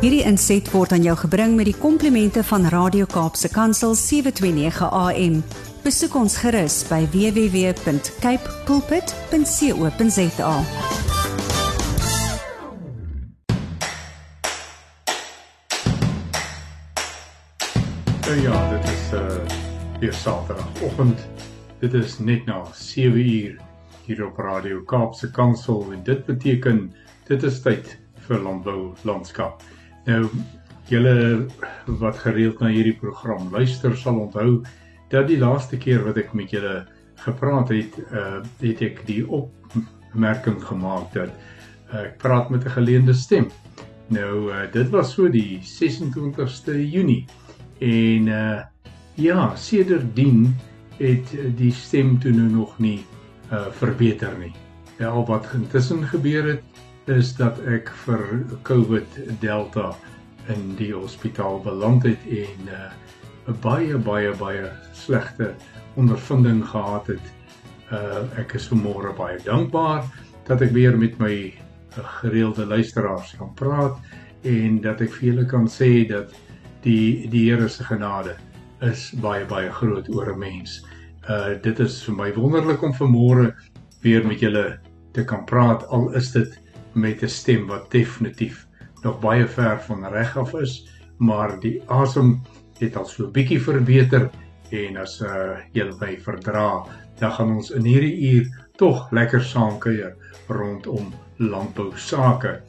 Hierdie inset word aan jou gebring met die komplimente van Radio Kaapse Kansel 729 AM. Besoek ons gerus by www.cape pulpit.co.za. Ja, dit is uh weer Saterdagoggend. Dit is net na 7 uur hier op Radio Kaapse Kansel en dit beteken dit is tyd vir landbou landskap. Nou julle wat gereeld na hierdie program luister sal onthou dat die laaste keer wat ek met julle gepraat het, uh het ek die opmerking gemaak dat uh, ek praat met 'n geleende stem. Nou uh, dit was so die 26ste Junie en uh ja, sedertdien het die stem toe nou nog nie uh verbeter nie. Ja, wat intussen gebeur het is dat ek vir COVID Delta in die hospitaal beland het en uh, 'n baie baie baie slegte ondervinding gehad het. Uh ek is vanmôre baie dankbaar dat ek weer met my uh, gereelde luisteraars kan praat en dat ek vir julle kan sê dat die die Here se genade is baie baie groot oor 'n mens. Uh dit is vir my wonderlik om vanmôre weer met julle te kan praat al is dit met 'n stem wat definitief nog baie ver van reg af is, maar die asem het al so 'n bietjie verbeter en as uh jy by verdra, dan gaan ons in hierdie uur tog lekker saam kuier rondom landbou sake.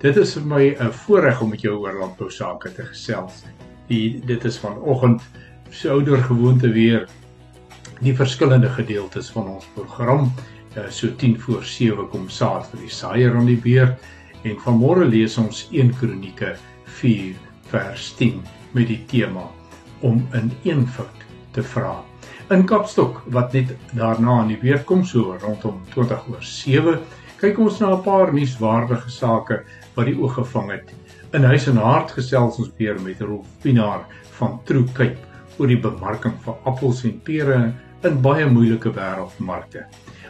Dit is vir my 'n voorreg om met jou oor landbou sake te gesels. Die dit is vanoggend so ouer gewoonte weer die verskillende gedeeltes van ons program uh, so 10 voor 7 kom saad vir die saaier aan die beurt en vanmôre lees ons 1 Kronieke 4 vers 10 met die tema om in eenvoud te vra. In Kapstok wat net daarna aan die beurt kom so rondom 20 oor 7 kyk ons na 'n paar nuuswaardige sake wat die oog gevang het. In huis en hart gesels ons weer met Rolf Pinaar van True Cape oor die bemarking van appels en pere in baie moeilike wêreldmarkte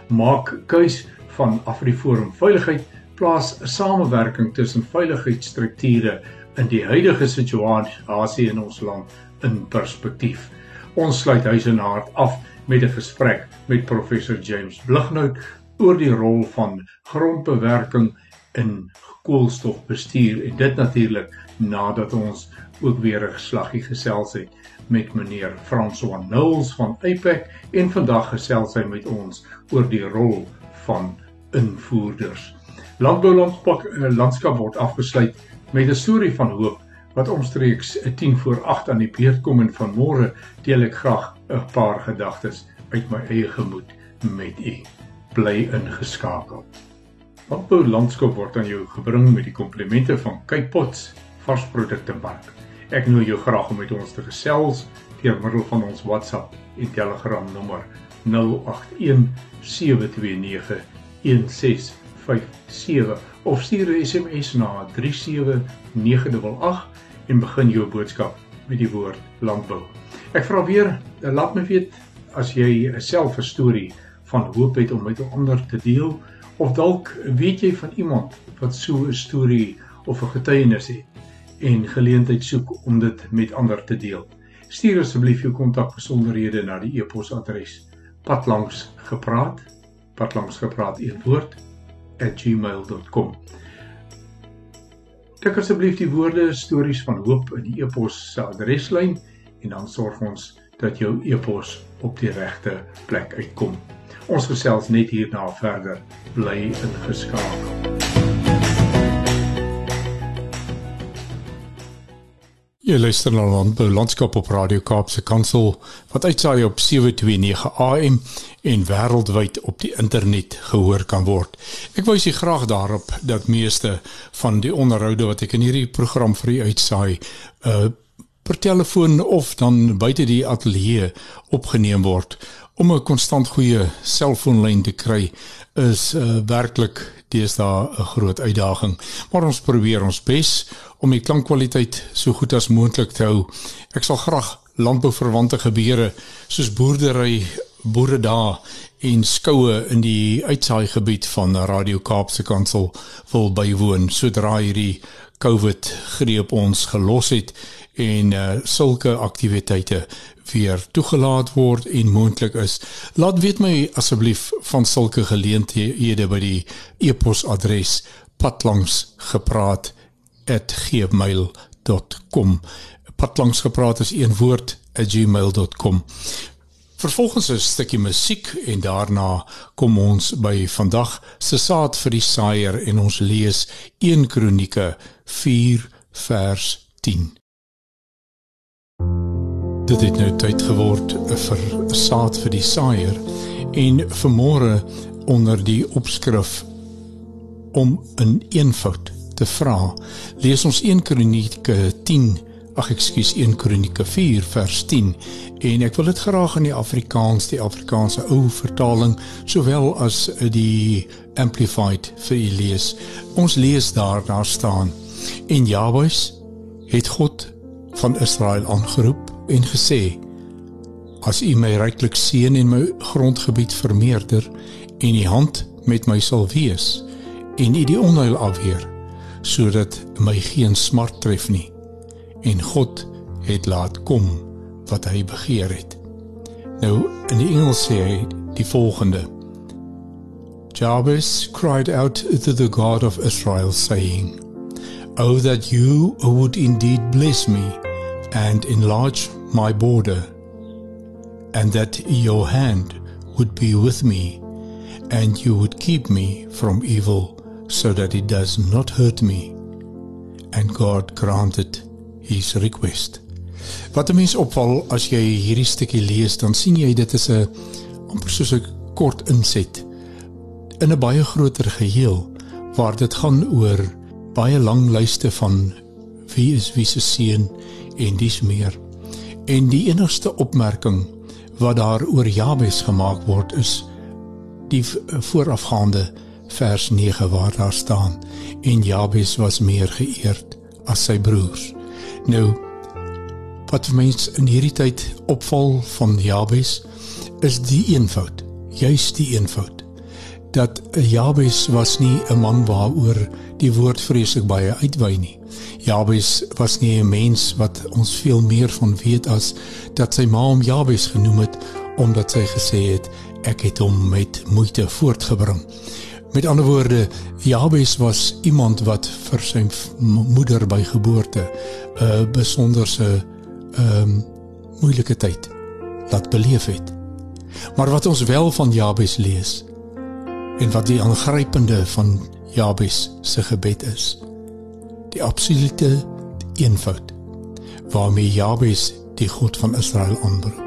maak keus van Afriforum Veiligheid plaas 'n samewerking tussen veiligheidsstrukture in die huidige situasie in ons land in perspektief. Ons sluit huis en hart af met 'n gesprek met professor James Blighnout oor die rol van grondbewerking in koolstofbestuur en dit natuurlik nadat ons ook weer 'n geslaggie gesels het met meneer François Knowles van APEC en vandag gesels hy met ons oor die rol van invoerders. Landboulandskap eh, landskap word afgesluit met 'n storie van hoop wat omstreeks 10 voor 8 aan die beurt kom en vanmôre deel ek graag 'n paar gedagtes uit my eie gemoed met u. Bly ingeskakel. Landboulandskap word aan jou gebring met die komplimente van Kyk Pots varsprodukte mark. Ek nooi jou graag om met ons te gesels deur middel van ons WhatsApp en Telegram nommer 0817291657 of stuur 'n SMS na 37988 en begin jou boodskap met die woord landbou. Ek vra weer, laat my weet as jy self 'n storie van hoop het om met ander te deel of dalk weet jy van iemand wat so 'n storie of 'n getuienis het en geleentheid soek om dit met ander te deel. Stuur asseblief jou kontakbesonderhede na die e-posadres patlangsgepraat patlangsgepraat een woord @gmail.com. Tik asseblief die woorde stories van hoop in die e-pos se adreslyn en dan sorg ons dat jou e-pos op die regte plek uitkom. Ons gesels net hierna verder. Bly ingeskakel. Jy luister na Landbou Landskap op Radio Kaapse Kansel wat uitsaai op 729 AM en wêreldwyd op die internet gehoor kan word. Ek wys u graag daarop dat meeste van die onderhoude wat ek in hierdie program vir u uitsaai, uh per telefoon of dan buite die ateljee opgeneem word om 'n konstant goeie selfoonlyn te kry is uh, werklik deesdae 'n groot uitdaging. Maar ons probeer ons bes om die klankkwaliteit so goed as moontlik te hou. Ek sal graag landbouverwante gebeure soos boerdery boeredae en skoue in die uitsaai gebied van Radio Kaapse Kansel wil bywoon sodra hierdie COVID greep ons gelos het en uh, sulke aktiwiteite weer toegelaat word en moontlik is. Laat weet my asseblief van sulke geleenthede by die e-posadres patlangsgepraat@gmail.com. Patlangsgepraat is een woord @gmail.com. Vervolgens 'n stukkie musiek en daarna kom ons by vandag se saad vir die saaier en ons lees 1 Kronieke 4 vers 10. Dit het nou tyd geword vir saad vir die saaier en vanmôre onder die opskrif om 'n eenvoud te vra. Lees ons 1 Kronieke 10, ag ekskuus 1 Kronieke 4 vers 10 en ek wil dit graag in die Afrikaans, die Afrikaanse ou vertaling sowel as die amplified vir u lees. Ons lees daar daar staan en Jabes het God van Israel aangeroep en gesê: As U my ryklik seën en my grondgebied vermeerder en U hand met my sal wees en U die onheil afweer sodat my geen smart tref nie en God het laat kom wat hy begeer het. Nou in die Engels sê hy die volgende: Jabez cried out to the God of Israel saying, "Oh that you would indeed bless me and enlarge my border, and that your hand would be with me, and you would keep me from evil, so that it does not hurt me. And God granted his request. Wat 'n mens opval as jy hierdie stukkie lees, dan sien jy dit is 'n amper soos 'n kort inset in 'n baie groter geheel waar dit gaan oor baie lang lyste van wie is wie se seun en dis meer. En die enigste opmerking wat daar oor Jabes gemaak word is die voorafgaande vers 9 waar daar staan en Jabes was meer geëerd as sy broers. Nou wat vir mense in hierdie tyd opval van Jabes is die eenvoud, juis die eenvoud dat Jabes was nie 'n man waaroor die woord vreeslik baie uitwy nie. Jabes was nie 'n mens wat ons veel meer van weet as dat sy ma hom Jabes genoem het omdat sy gesê het ek het hom met moeite voortgebring. Met ander woorde, Jabes was iemand wat vir sy moeder by geboorte 'n besonderse ehm um, moeilike tyd laat beleef het. Maar wat ons wel van Jabes lees en wat die aangrypende van Jabes se gebed is, die absolute eenvoud waarmee Jabes die God van Israel aanbring.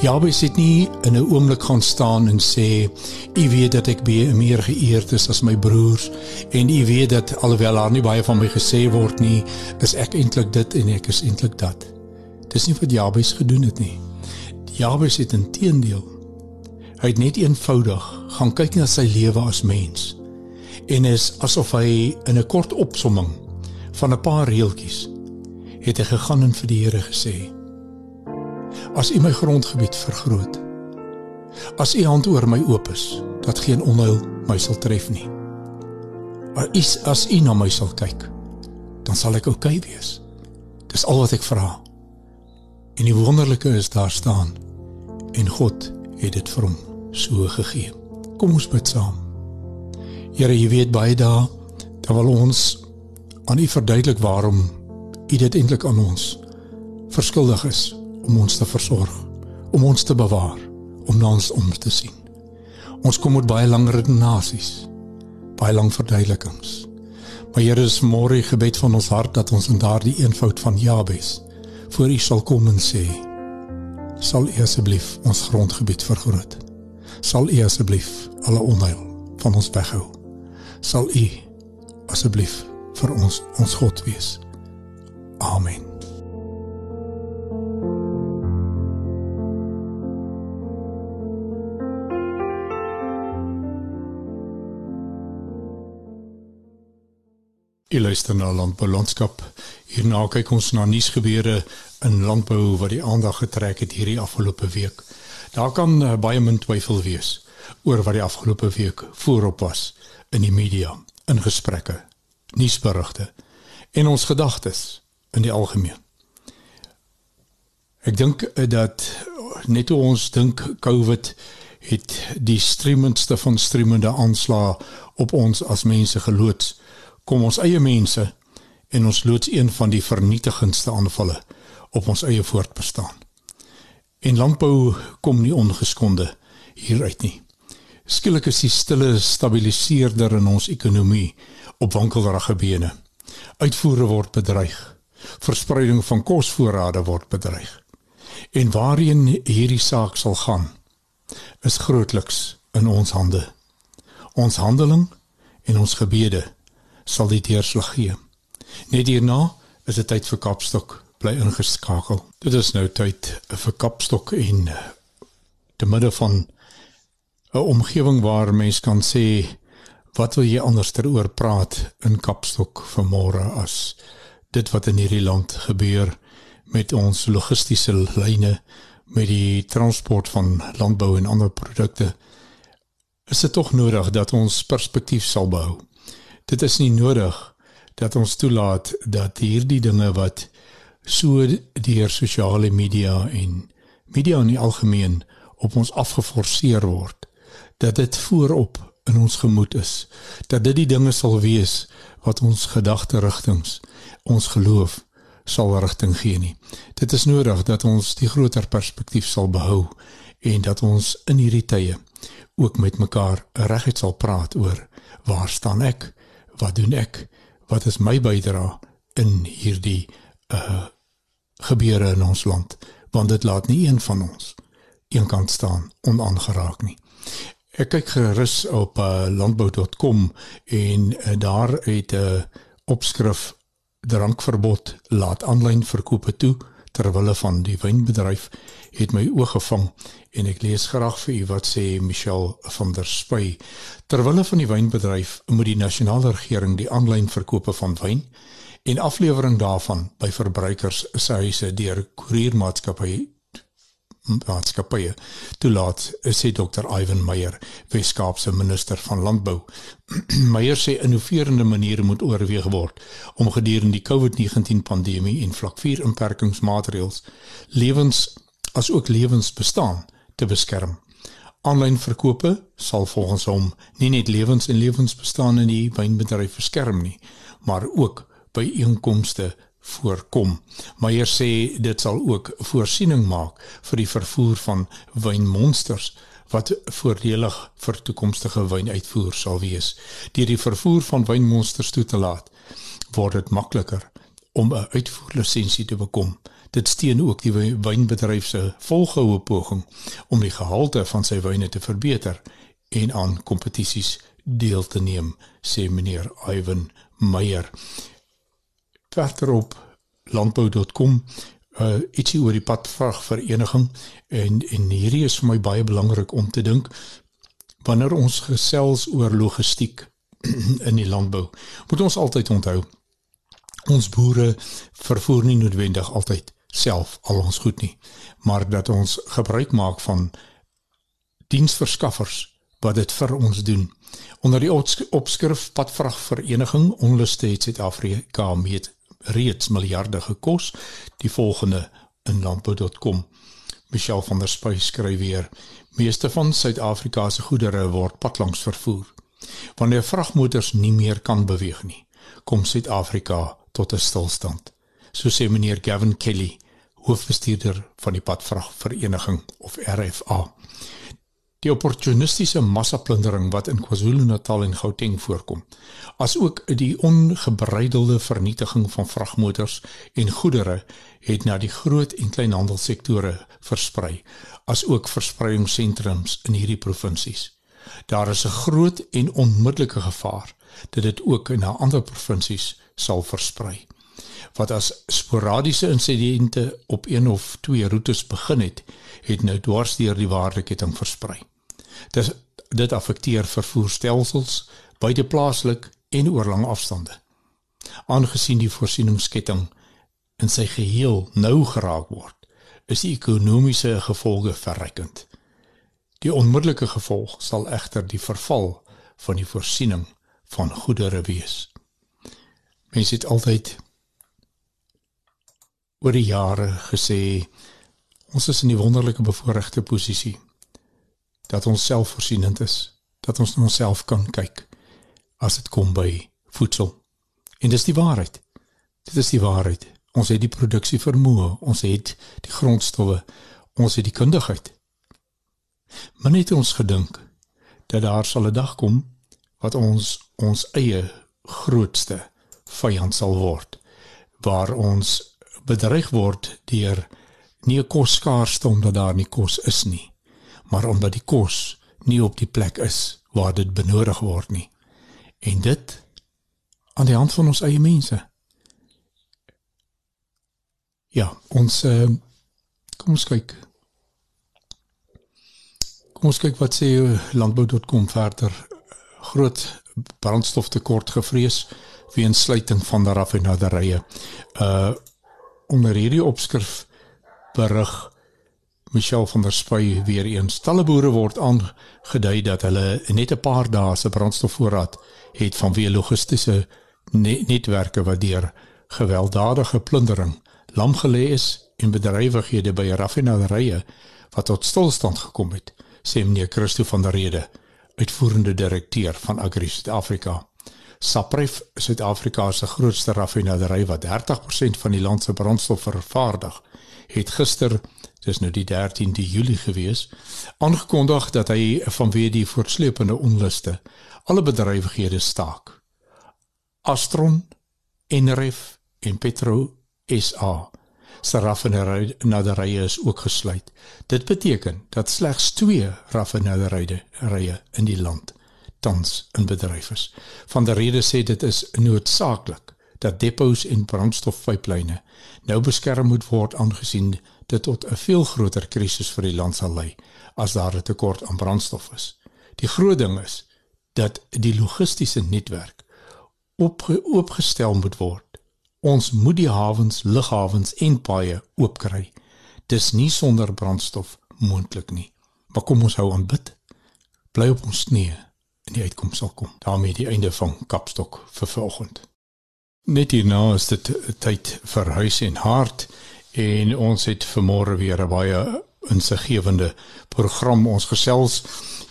Jabes het nie in 'n oomblik gaan staan en sê u weet dat ek baie meer geëerd is as my broers en u weet dat alhoewel daar nie baie van my gesê word nie, is ek eintlik dit en ek is eintlik dat. Dis nie wat Jabes gedoen het nie. Jabes het inteendeel hy het net eenvoudig gaan kyk na sy lewe as mens en is asof hy in 'n kort opsomming van 'n paar reeltjies het hy gegaan en vir die Here gesê: As U my grondgebied vergroot, as U hand oor my oop is, dat geen onheil my sal tref nie. As as U na my sal kyk, dan sal ek oukei okay wees. Dis al wat ek vra. En die wonderlike is daar staan en God het dit vir hom so gegee. Kom ons bid saam. Here, jy weet baie dae, dan wil ons aan U verduidelik waarom U dit eintlik aan ons verskuldig is om ons te versorg, om ons te bewaar, om na ons om te sien. Ons kom met baie lang redenasies, baie lang verduidelikings. Maar Here, is môre die gebed van ons hart dat ons in daardie eenvoud van Jabes voor U sal kom en sê: Sal U asseblief ons grondgebied vergroot? Sal U asseblief alle onheil van ons weghou? Sal U asseblief vir ons ons God wees. Amen. Jy luister na Landboulandskap. Hierna kyk ons na nuusgebeure in landbou wat die aandag getrek het hierdie afgelope week. Daar kan uh, baie min twyfel wees oor wat die afgelope week voorop was in die media, in gesprekke, nuusberigte en ons gedagtes in die algemeen. Ek dink eh, dat net hoe ons dink COVID het die streamendste van streamende aanslae op ons as mense geloods kom ons eie mense en ons loods een van die vernietigendste aanvalle op ons eie voortbestaan. En landbou kom nie ongeskonde hieruit nie. Skielik is die stille stabiliseerder in ons ekonomie op wankelrige bene. Uitvoere word bedreig. Verspreiding van kosvoorrade word bedreig. En waarheen hierdie saak sal gaan, is grootliks in ons hande. Ons handeling en ons gebede sal die deurslag gee. Net hierna is dit tyd vir Kapstok bly ingeskakel. Dit is nou tyd vir Kapstok en te midde van 'n omgewing waar mens kan sê wat wil jy anders teroor praat in Kapstok vanmôre as dit wat in hierdie land gebeur met ons logistiese lyne met die transport van landbou en ander produkte is dit tog nodig dat ons perspektief sal behou. Dit is nie nodig dat ons toelaat dat hierdie dinge wat so deur sosiale media en media in die algemeen op ons afgeforceer word dat dit voorop in ons gemoed is dat dit die dinge sal wees wat ons gedagte rigtings ons geloof sal rigting gee nie. Dit is nodig dat ons die groter perspektief sal behou en dat ons in hierdie tye ook met mekaar reguit sal praat oor waar staan ek? Wat doen ek? Wat is my bydrae in hierdie uh gebeure in ons land? Want dit laat nie een van ons eenkant staan onaangeraak nie. Ek kyk gerus op uh, landbou.com en uh, daar het 'n uh, opskrif drankverbod laat aanlyn verkope toe terwille van die wynbedryf het my oog gevang en ek lees graag vir u wat sê Michelle van der Spy terwille van die wynbedryf moet die nasionale regering die aanlyn verkope van wyn en aflewering daarvan by verbruikers se huise deur koeriermaatskappye maatskappye toelaat sê Dr Ivan Meyer Weskaapse minister van landbou. Meyer sê innoverende maniere moet oorweeg word om gedurende die COVID-19 pandemie en vlak 4 inperkingsmaatreëls lewens as ook lewensbestaan te beskerm. Aanlyn verkope sal volgens hom nie net lewens en lewensbestaan in die wynbedryf beskerm nie maar ook by inkomste voorkom. Meyer sê dit sal ook voorsiening maak vir die vervoer van wynmonsters wat voordelig vir toekomstige wynuitvoer sal wees. Deur die vervoer van wynmonsters toe te laat, word dit makliker om 'n uitvoerlisensie te bekom. Dit steun ook die wynbedryf se volgehoue poging om die gehalte van sy wyne te verbeter en aan kompetisies deel te neem, sê meneer Ivan Meyer verder op landbou.com uh ietsie oor die padvrag vereniging en en hierdie is vir my baie belangrik om te dink wanneer ons gesels oor logistiek in die landbou moet ons altyd onthou ons boere vervoer nie noodwendig altyd self al ons goed nie maar dat ons gebruik maak van diensverskaffers wat dit vir ons doen. Onder die opskrif padvrag vereniging onluste het Suid-Afrika mee reeds miljarde gekos. Die volgende in landbou.com. Michelle van der Spuy skryf weer: Meeste van Suid-Afrika se goedere word padlangs vervoer. Wanneer vragmotors nie meer kan beweeg nie, kom Suid-Afrika tot 'n stilstand. So sê meneer Gavin Kelly, hoofbestuurder van die padvragvereniging of RFA. Die opportunistiese massaplundering wat in KwaZulu-Natal en Gauteng voorkom, asook die ongebreidelde vernietiging van vragmotors en goedere het na die groot en kleinhandelsektore versprei, asook verspreidingssentrums in hierdie provinsies. Daar is 'n groot en onmiddellike gevaar dat dit ook na ander provinsies sal versprei. Wat as sporadiese insidente op een of twee roetes begin het, het nou dwars deur die waardeketting versprei. Dis dit affekteer vervoerstelsels buite plaaslik en oor lang afstande. Aangesien die voorsieningsketting in sy geheel nou geraak word, is die ekonomiese gevolge verrykend. Die onmiddellike gevolg sal egter die verval van die voorsiening van goedere wees. Mense het altyd oor die jare gesê ons is in die wonderlike bevoordeelde posisie dat ons selfvoorsienend is, dat ons na onsself kan kyk as dit kom by voedsel. En dis die waarheid. Dit is die waarheid. Ons het die produksie vermoë, ons het die grondstowwe, ons het die kundigheid. Maar net ons gedink dat daar sal 'n dag kom wat ons ons eie grootste vyand sal word waar ons bedreig word deur nie 'n kos skaarste omdat daar nie kos is nie, maar omdat die kos nie op die plek is waar dit benodig word nie. En dit aan die hand van ons eie mense. Ja, ons uh, kom ons kyk. Kom ons kyk wat sê landbou.com verder. Groot brandstoftekort gevrees weens sluiting van die raffinaderye. Uh onder hierdie opskrif berig Michelle van der Spuy weer eens. Talle boere word aangedui dat hulle net 'n paar dae se brandstofvoorraad het vanweë logistiese netwerke wat deur gewelddadige plundering lam gelê is en bedrywighede by raffinaderye wat tot stilstand gekom het, sê meneer Christo van der Rede, uitvoerende direkteur van Agri Suid-Afrika. Sapref, Suid-Afrika se grootste raffinaderry wat 30% van die land se brandstof vervaardig, het gister, dis nou die 13de Julie gewees, aangekondig dat hy vanweë die voortsleepende onluste alle bedrywighede staak. Astron, Enref en Petro SA se raffinaderye is ook gesluit. Dit beteken dat slegs 2 raffinaderye in die land tans in bedryf is. Van der Rede sê dit is noodsaaklik dat depots en brandstofpyplyne nou beskerm moet word aangesien dit tot 'n veel groter krisis vir die land sal lei as daar 'n tekort aan brandstof is. Die groot ding is dat die logistiese netwerk op oopgestel moet word. Ons moet die hawens, lughawens en paaie oopkry. Dis nie sonder brandstof moontlik nie. Maar kom ons hou aan bid. Bly op ons knieë en die uitkoms sal kom. daarmee die einde van Kapstok vir vanoggend. Net hierna is dit tyd vir huis en hart en ons het vanmôre weer 'n baie insiggewende program. Ons gesels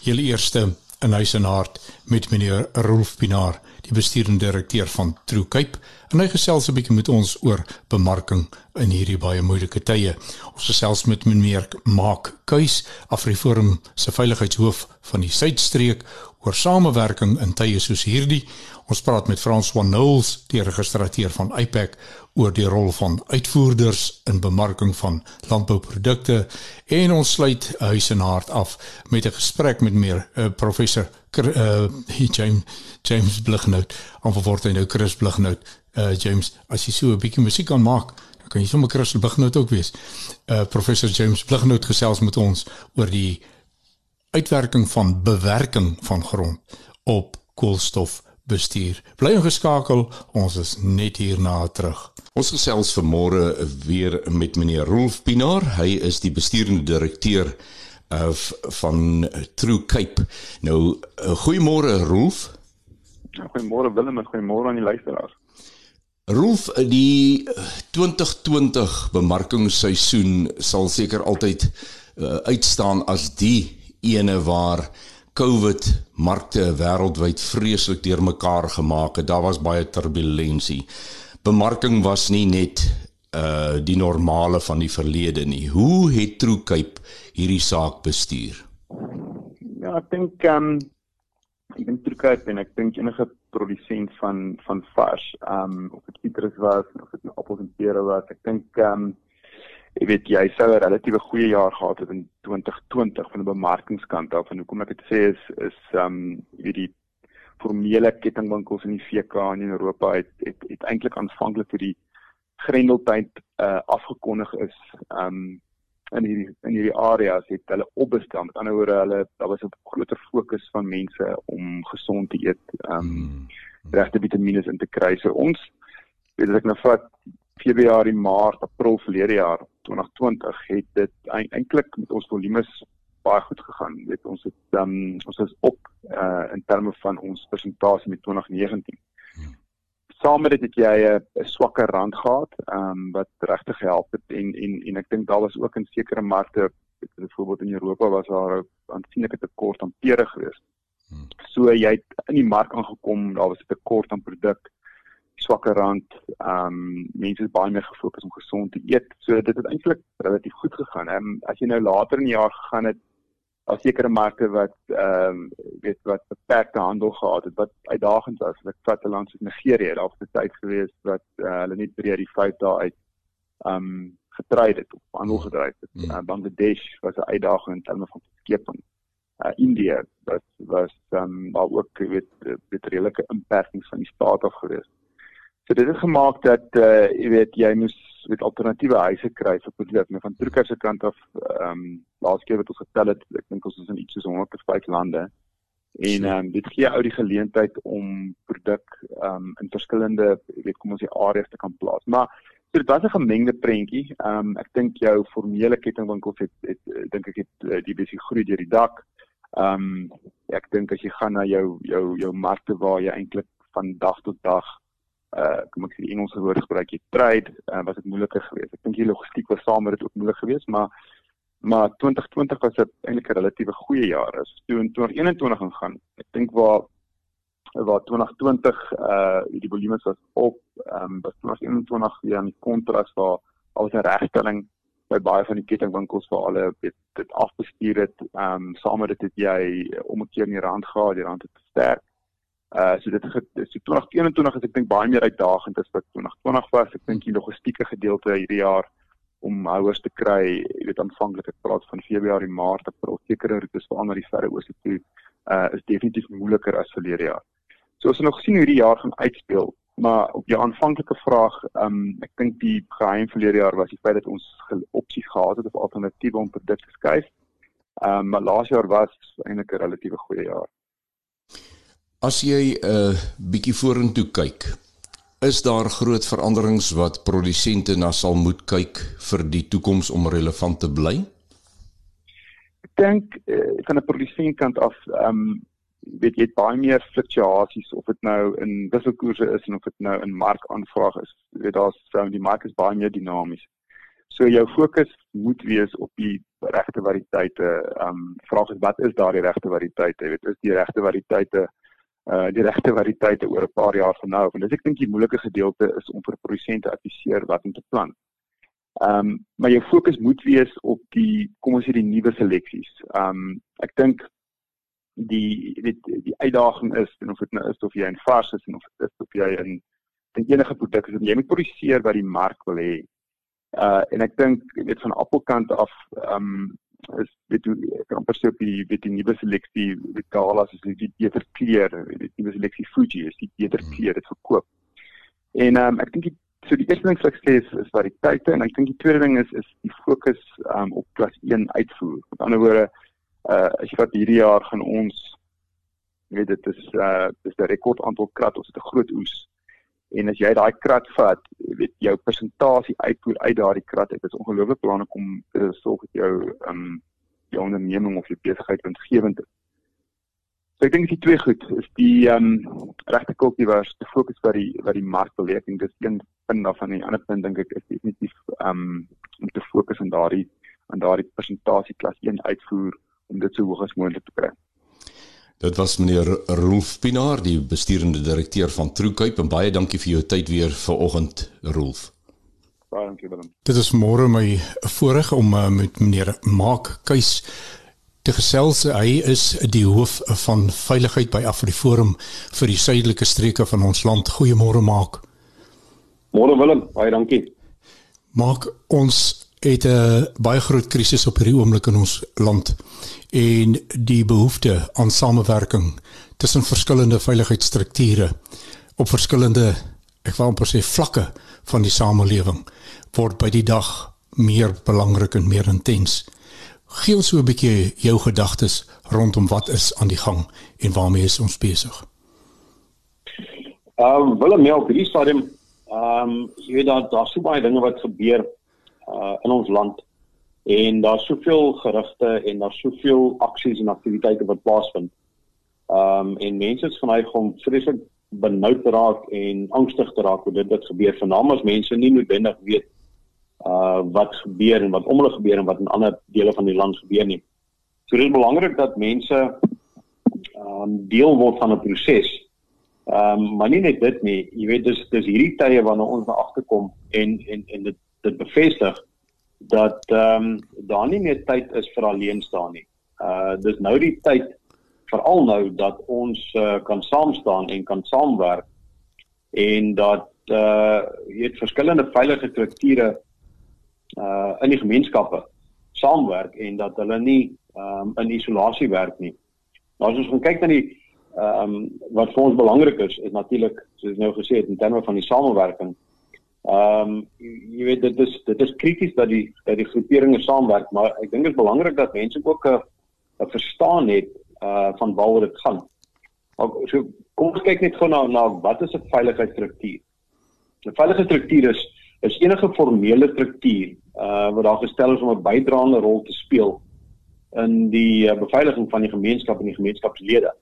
heel eerste in huis en hart met meneer Rolf Pinaar die bestuurende direkteur van True Cape. En hy gesels 'n bietjie met ons oor bemarking in hierdie baie moeilike tye. Ons gesels met meneer Mark Kuis, Afriforum se veiligheidshoof van die Suidstreek oor samewerking in tye soos hierdie. Ons praat met François Knowles, die registreer van IPAC oor die rol van uitvoerders in bemarking van landbouprodukte en ons sluit huis en hart af met 'n gesprek met meer uh, professor uh, James James Blighnout, aanverword hy nou Chris Blighnout. Uh, James, as jy so 'n bietjie musiek kan maak, kan jy sommer Chris Blighnout ook wees. Uh, professor James Blighnout gesels met ons oor die uitwerking van bewerking van grond op koolstofbestuur. Bly ingeskakel, ons is net hierna terug. Ons gesels vanmôre weer met meneer Rolf Pinaar. Hy is die bestuurende direkteur uh, van True Cape. Nou, uh, goeiemôre Rolf. Goeiemôre Willem en goeiemôre aan die luisteraars. Rolf, die 2020 bemarkingsseisoen sal seker altyd uh, uitstaan as die ene waar COVID markte wêreldwyd vreeslik deurmekaar gemaak het. Daar was baie turbulensie. Bemarking was nie net uh die normale van die verlede nie. Hoe het Troekyp hierdie saak bestuur? Ja, ek dink ehm um, ek dink Troekyp en ek dink enige produsent van van vars, ehm um, of dit citrus was of dit appels en pere was, ek dink ehm um, Ek weet jy sou 'n relatiewe goeie jaar gehad het in 2020 van 'n bemarkingskant af. En hoekom ek dit sê is is um weet die formele kettingwinkels in die VK in Europa het het, het eintlik aanvanklik vir die grendeltyd uh afgekondig is um in hierdie in hierdie areas het hulle opbestel. Met ander woorde hulle daar was 'n groter fokus van mense om gesond te eet um hmm. regte vitamiene in te kry. So ons weet ek nou vat Februarie, Maart, April verlede jaar 2020 het dit eintlik met ons volumes baie goed gegaan. Jy weet ons het um, ons is op uh in terme van ons presentasie met 2019. Hmm. Saam met dit het jy 'n swakker rand gehad, um wat regtig gehelp het en en en ek dink daar was ook in sekere markte, byvoorbeeld in Europa was daar 'n aansienlike tekort aan pere geweest. Hmm. So jy het in die mark aangekom, daar was 'n tekort aan produk swakker rand. Ehm um, mense is baie meer gefokus om gesond te eet. So dit het eintlik relatief goed gegaan. Ehm um, as jy nou later in die jaar gegaan het, daar sekere markte wat ehm um, weet wat beperkte handel gehad het wat uitdagend was. Ek vat 'n land soos Nigerië, daar was 'n tyd gewees wat uh, hulle net breër die 5 dae uit ehm um, getrei het of handel gedryf het. Mm. Uh, Bangladesh was 'n uitdaging in terme van skeping. Uh, India was was ehm um, maar ook weet weet redelike inperkings van die staat af gewees. So dit het gemaak dat uh jy weet jy moes met alternatiewe huise kry vir produk. Nou van Trucker se kant af ehm um, laas keer wat ons getel het, ek dink ons is in iets soos 105 lande. En ehm um, dit gee ou die geleentheid om produk ehm um, in verskillende jy weet kom ons sê areas te kan plaas. Maar so dit was 'n gemengde prentjie. Ehm um, ek dink jou formele kettingwinkels het, het, het dink ek het eh, die besie groei deur die dak. Ehm um, ek dink as jy gaan na jou jou jou markte waar jy eintlik van dag tot dag uh kom ek sê die Engelse woord gebruik jy trade uh, was dit moeiliker geweest. Ek dink die logistiek was saam met dit ook moeilik geweest, maar maar 2020 was 'n eintlik 'n relatiewe goeie jaar. As toe in 2021 ingaan, ek dink waar waar 2020 uh die volume was op, ehm um, was 2021 weer aan die kontras waar al 'n regstelling by baie van die kettingwinkels waar hulle dit, dit afbestuur het. Ehm um, saam met dit het jy om 'n keer in die rand gehad, die rand het versterk. Uh so dit is so 2021 is ek dink baie meer uitdagend as wat 2020 was. Ek dink die logistieke gedeelte hierdie jaar om houers te kry, jy weet aanvanklik ek praat van Februarie, Maart, April, sekere roetes veral na die verre ooste toe, uh is definitief moeiliker as verlede jaar. So ons nog sien hoe die jaar gaan uitspeel, maar op jou aanvanklike vraag, um ek dink die geheim verlede jaar was die feit dat ons opsie gehad het of alternatiewe om produkte te skuif. Um maar laas jaar was eintlik 'n relatiewe goeie jaar. As jy 'n uh, bietjie vorentoe kyk, is daar groot veranderings wat produsente na sal moet kyk vir die toekoms om relevant te bly? Ek dink uh, van 'n produsentkant af, ehm um, weet jy baie meer fluktuasies of dit nou in wisselkoerse is en of dit nou in markaanvraag is. Jy weet daar's so die mark is baie meer dinamies. So jou fokus moet wees op die regte variëteite. Ehm um, vraag is wat is daardie regte variëteite? Jy weet is die regte variëteite uh die regte variëteite oor 'n paar jaar van nou af. En dis ek dink die moeilike gedeelte is om vir produsente adviseer wat om te plant. Ehm um, maar jou fokus moet wees op die kom ons sê die nuwe seleksies. Ehm um, ek dink die weet die uitdaging is en of dit nou is of jy in vars is en of dit is of jy in dink enige produk is jy moet produseer wat die mark wil hê. Uh en ek dink weet van appelkant af ehm um, is weet hoe amper sê op die weet die nuwe seleksie weet Galas is die beter kleur weet die nuwe seleksie Fuji is die beter kleur dit verkoop. En ehm um, ek dink die so die eerste ding wat ek sê is, is variëteite en ek dink die tweede ding is is die fokus um, op klas 1 uitvoer. Met ander woorde uh as jy vat hierdie jaar gaan ons weet dit is uh dis 'n rekord aantal krat ons het 'n groot oes en as jy daai krat vat, weet jou persentasie uitvoer uit daardie krat, dit is ongelooflik belangrik om te sorg dat jou ehm um, jou onderneming of jou besigheid winsgewend is. So ek dink die twee goed is die ehm um, regte kultivars te fokus by die by die markbelewing. Dis een punt daarvan en die ander punt dink ek is definitief ehm um, om te fokus aan daardie aan daardie persentasie klas 1 uitvoer om dit so hoog as moontlik te kry. Dit was meneer Rolf Pinaar, die besturende direkteur van Truecape en baie dankie vir jou tyd weer vanoggend, Rolf. Baie dankie Willem. Dit is môre my voorreg om uh, met meneer Maak Keus te gesels. Hy is die hoof van veiligheid by Afriforum vir die suidelike streke van ons land. Goeiemôre Maak. Môre Willem, baie dankie. Maak ons het 'n baie groot krisis op hierdie oomblik in ons land en die behoefte aan samewerking tussen verskillende veiligheidsstrukture op verskillende ek wil amper sê vlakke van die samelewing word by die dag meer belangrik en meer intens. Gee ons so 'n bietjie jou gedagtes rondom wat is aan die gang en waarmee is ons besig? Ehm um, wil ek meer op hierdie stadium ehm um, jy weet daar daar's so baie dinge wat gebeur uh in ons land En daar's soveel gerugte en daar's soveel aksies en aktiwiteite wat plaasvind. Ehm um, en mense is geneig om vreeslik benoud te raak en angstig te raak oor dit wat gebeur. Veral as mense nie noodwendig weet uh wat gebeur en wat om hulle gebeur en wat in ander dele van die land gebeur nie. So dit is belangrik dat mense ehm um, deel word van 'n proses. Ehm um, maar nie net dit nie. Jy weet dis dis hierdie tye wanneer ons na agterkom en en en dit dit bevestig dat ehm um, daar nie meer tyd is vir alleen staan nie. Uh dis nou die tyd veral nou dat ons uh, kan saam staan en kan saamwerk en dat uh jy het verskillende veilige strukture uh in die gemeenskappe saamwerk en dat hulle nie um in isolasie werk nie. Nou as ons gaan kyk na die um wat vir ons belangrik is, is natuurlik soos nou gesê het in terme van die samewerking. Um jy weet dit is dit is krities dat die dat die groeperinge saamwerk, maar ek dink dit is belangrik dat mense ook 'n 'n verstaan het uh van waaroor dit gaan. Maar so kom ons kyk net gou na na wat is 'n veiligheidsstruktuur? 'n Veiligheidsstruktuur is is enige formele struktuur uh wat daar gestel is om 'n bydraende rol te speel in die uh, beveiliging van die gemeenskap en die gemeenskapslede.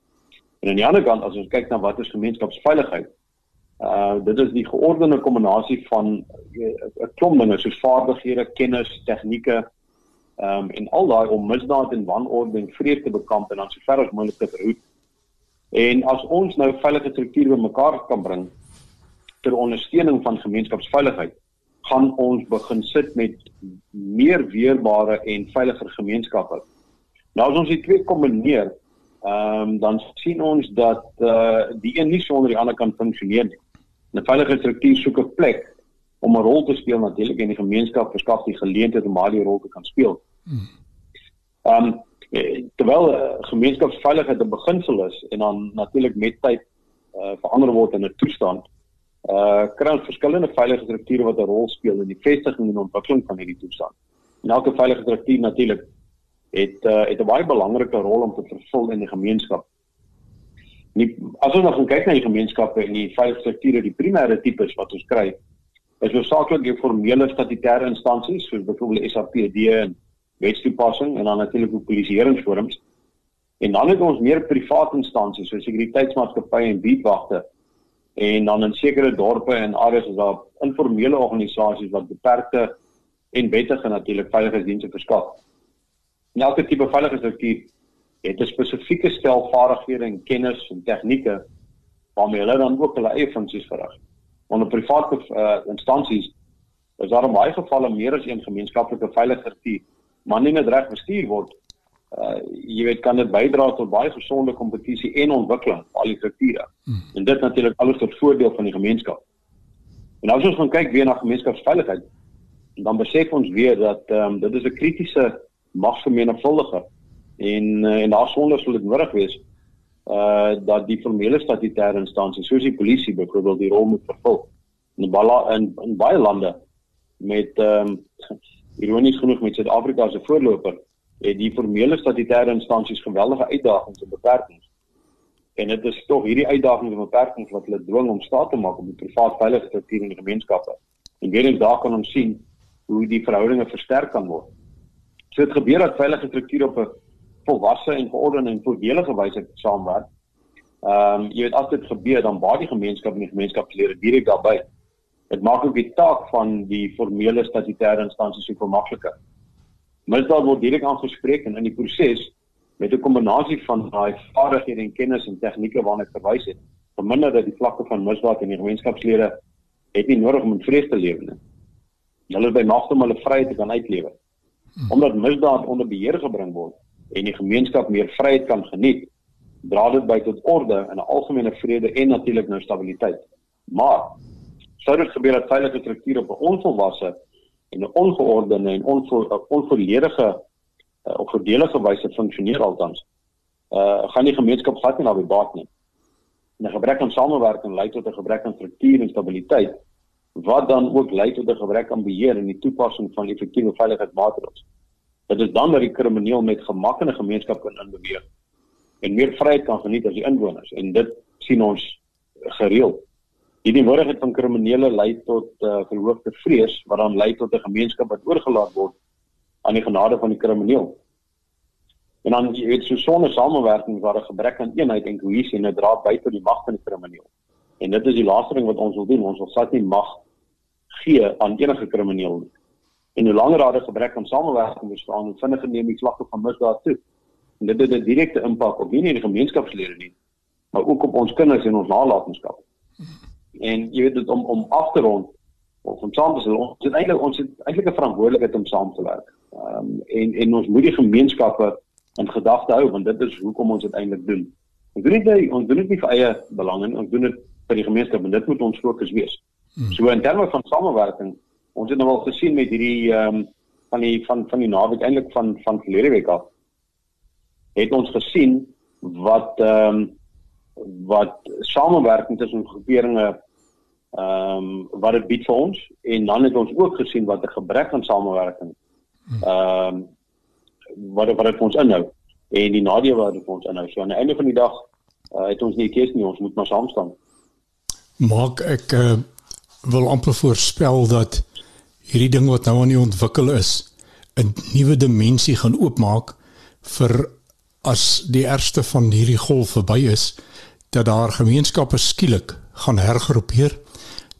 En aan die ander kant as ons kyk na wat is gemeenskapsveiligheid, uh dit is die geordende kombinasie van 'n uh, klomp dinge soos vaardighede, kennis, tegnieke ehm um, en al daai om misdaad en wanorde en vrede te bekamp en dan so ver as moontlik te verhoed. En as ons nou veilige strukture bymekaar kan bring ter ondersteuning van gemeenskapsveiligheid, gaan ons begin sit met meer weerbare en veiliger gemeenskappe. Nou as ons die twee kombineer, ehm um, dan sien ons dat eh uh, die een nie sonder die ander kan funksioneer nie. 'n Veilige struktuur soek 'n plek om 'n rol te speel natuurlik en die gemeenskap verskaf die geleentheid om daardie rol te kan speel. Ehm um, terwyl gemeenskapsveiligheid 'n beginsel is en dan natuurlik met tyd uh, verander word in 'n toestand uh kry ons verskillende veilige strukture wat 'n rol speel in die vestiging en ontwikkeling van hierdie toestand. En elke veilige struktuur natuurlik het uh het 'n baie belangrike rol om te vervul in die gemeenskap. Nie as ons nou gaan kyk na die gemeenskappe en die veilige strukture, die primêre tipes wat ons kry, is hoofsaaklik die formele statutêre instansies soos byvoorbeeld SAPD en wetstoepassing en dan natuurlik ook polisieeringsforums. En dan het ons meer private instansies soos sekuriteitsmaatskappye en buurtwagte en dan in sekere dorpe en areas is daar informele organisasies wat beperkte en wettige natuurlik veiligheidsdienste verskaf. En elke tipe veiligheidsstruktuur het 'n spesifieke stel vaardighede en kennis en tegnieke waarmee hulle dan ook hulle eie funksies verrig. Onder private uh, instansies is daar in baie gevalle meer as een gemeenskaplike veiligheidsstruktuur, maar nie net reg bestuur word uh jy weet kan dit bydra tot baie gesonde kompetisie en ontwikkeling al die strukture. Hmm. En dit natuurlik alles tot voordeel van die gemeenskap. En as ons gaan kyk weer na gemeenskapsveiligheid, dan besef ons weer dat ehm um, dit is 'n kritiese magsvermenigvuldiger en uh, en daar sonder sou dit nodig wees uh dat die formele statutêre instansies soos die polisie byvoorbeeld die rol moet vervul. In baie in, in baie lande met ehm um, ironies genoeg met Suid-Afrika se voorloper het die formele statutêre instansies geweldige uitdagings en beperkings. En dit is tog hierdie uitdagings en beperkings wat hulle dwing om staat te maak op die privaat veilige struktuur in die gemeenskappe. En weer eens daar kan ons sien hoe die verhoudinge versterk kan word. So dit gebeur dat veilige strukture op 'n volwasse en geordende en voordelige wyse saamwerk. Ehm um, jy weet as dit gebeur dan baie die gemeenskap en die gemeenskapslede direk daarbey. Dit maak ook die taak van die formele statutêre instansies so makliker. Misdaad word direk aangespreek en in die proses met 'n kombinasie van daai vaardighede en kennis en tegnieke waarna ek verwys het, verminder dat die vlakke van misdaad in die gemeenskapslede het nie nodig om in vrees te lewe nie. Hulle is by magte om hulle vryheid te kan uitlewe. Omdat misdaad onder beheer gebring word en die gemeenskap meer vryheid kan geniet, dra dit by tot orde en 'n algemene vrede en natuurlik nou stabiliteit. Maar sou dit gebeur dat veilige strukture op 'n onvolwasse en 'n ongeordende en onvo onvolledige uh, op verdelige wyse funksioneer althans. Uh gaan die gemeenskap glad nie naby baat nie. 'n Gebrek aan samewerking lei tot 'n gebrek aan struktuur en stabiliteit wat dan ook lei tot 'n gebrek aan beheer en die toepassing van effektiewe veiligheidsmaatreëls. Dit is dan dat die krimineel met gemak in 'n gemeenskap kan inbeweeg en meer vryheid kan geniet as die inwoners en dit sien ons gereeld. Hierdie moontlikheid van kriminele lei tot uh, verhoogde vrees wat dan lei tot 'n gemeenskap wat oorgelaat word aan die genade van die krimineel. En dan jy weet so sonder samewerking waar 'n gebrek aan eenheid en kohesie en 'n draad by tot die mag van die krimineel. En dit is die laaste ding wat ons wil doen. Ons wil glad nie mag gee aan enige krimineel nie. En hoe langer daar 'n gebrek aan samewerking bestaan, hoe vinniger neem die vlakke van misdaad toe. En dit het 'n direkte impak op nie net die gemeenskapslede nie, maar ook op ons kinders en ons nalatenskap. En jy weet dit om om af te rond of om saam te sê ons het eintlik ons het eintlik 'n verantwoordelikheid om saam te werk. Ehm um, en en ons moet die gemeenskappe in gedagte hou want dit is hoekom ons dit eintlik doen. Ons doen dit ons doen dit nie vir eie belang nie, ons doen dit vir die gemeenskap en dit moet ons fokus wees. Hmm. So in terme van samewerking, ons het nou al gesien met hierdie ehm um, van die van van die naweek eintlik van van verlede week af het ons gesien wat ehm um, wat samewerking tussen groeperinge ehm um, wat dit bied vir ons en dan het ons ook gesien wat 'n gebrek aan samewerking ehm um, wat wat dit ons inhou en die nadeel wat dit ons inhou. So aan die einde van die dag uh, het ons nie keuse nie, ons moet maar saam staan. Maak ek uh, wil amper voorspel dat hierdie ding wat nou aan die ontwikkel is 'n nuwe dimensie gaan oopmaak vir as die ergste van hierdie golf verby is dat daar gemeenskappe skielik gaan hergroepeer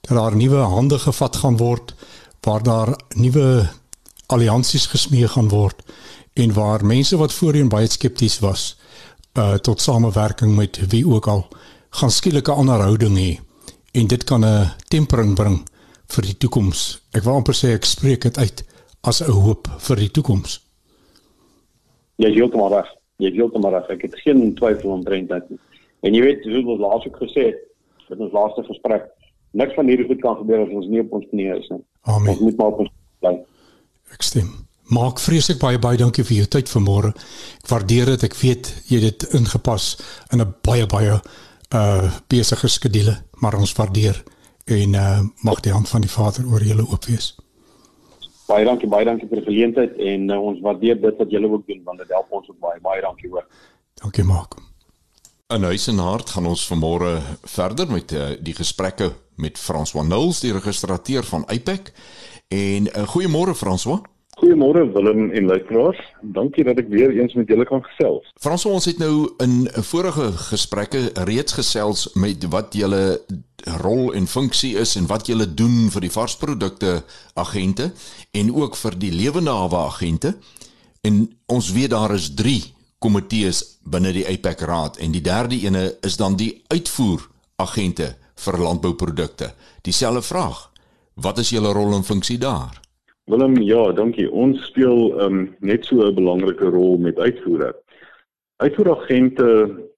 dat daar nuwe hande gevat gaan word waar daar nuwe alliansies gesmee gaan word en waar mense wat voorheen baie skepties was uh tot samewerking met wie ook al gaan skielik 'n ander houding hê en dit kan 'n tempering bring vir die toekoms. Ek wil amper sê ek spreek dit uit as 'n hoop vir die toekoms. Ja, jy heeltemal reg. Jy heeltemal reg. Ek het geen twyfel omtrent dit nie. En jy weet, soos ons laas ook gesê het, in ons laaste gesprek, niks van hierdie goed kan gebeur as ons nie op ons knieë is nie. Amen. Ons moet maar op ons bly. Ek stem. Maak vreeslik baie baie dankie vir jou tyd vanmôre. Ek waardeer dit. Ek weet jy het dit ingepas in 'n baie baie uh besige skedule, maar ons waardeer en uh mag die hand van die Vader oor julle oop wees. Baie dankie, baie dankie vir die geleentheid en uh, ons waardeer dit wat julle ook doen want dit help ons ook baie. Baie dankie hoor. Dankie maak. In huis en hart gaan ons vanmôre verder met uh, die gesprekke met François Nulls, die registrateur van IPEC. En uh, goeiemôre François. Goeiemôre Willem en luisteraars. Dankie dat ek weer eens met julle kan gesels. François, ons het nou in vorige gesprekke reeds gesels met wat julle rol en funksie is en wat julle doen vir die varsprodukte agente en ook vir die lewende hawe agente. En ons weet daar is 3 komitees binne die APEC Raad en die derde ene is dan die uitvoer agente vir landbouprodukte. Dieselfde vraag. Wat is julle rol en funksie daar? Willem, ja, dankie. Ons speel um, net so 'n belangrike rol met uitvoere. Uitvoeragente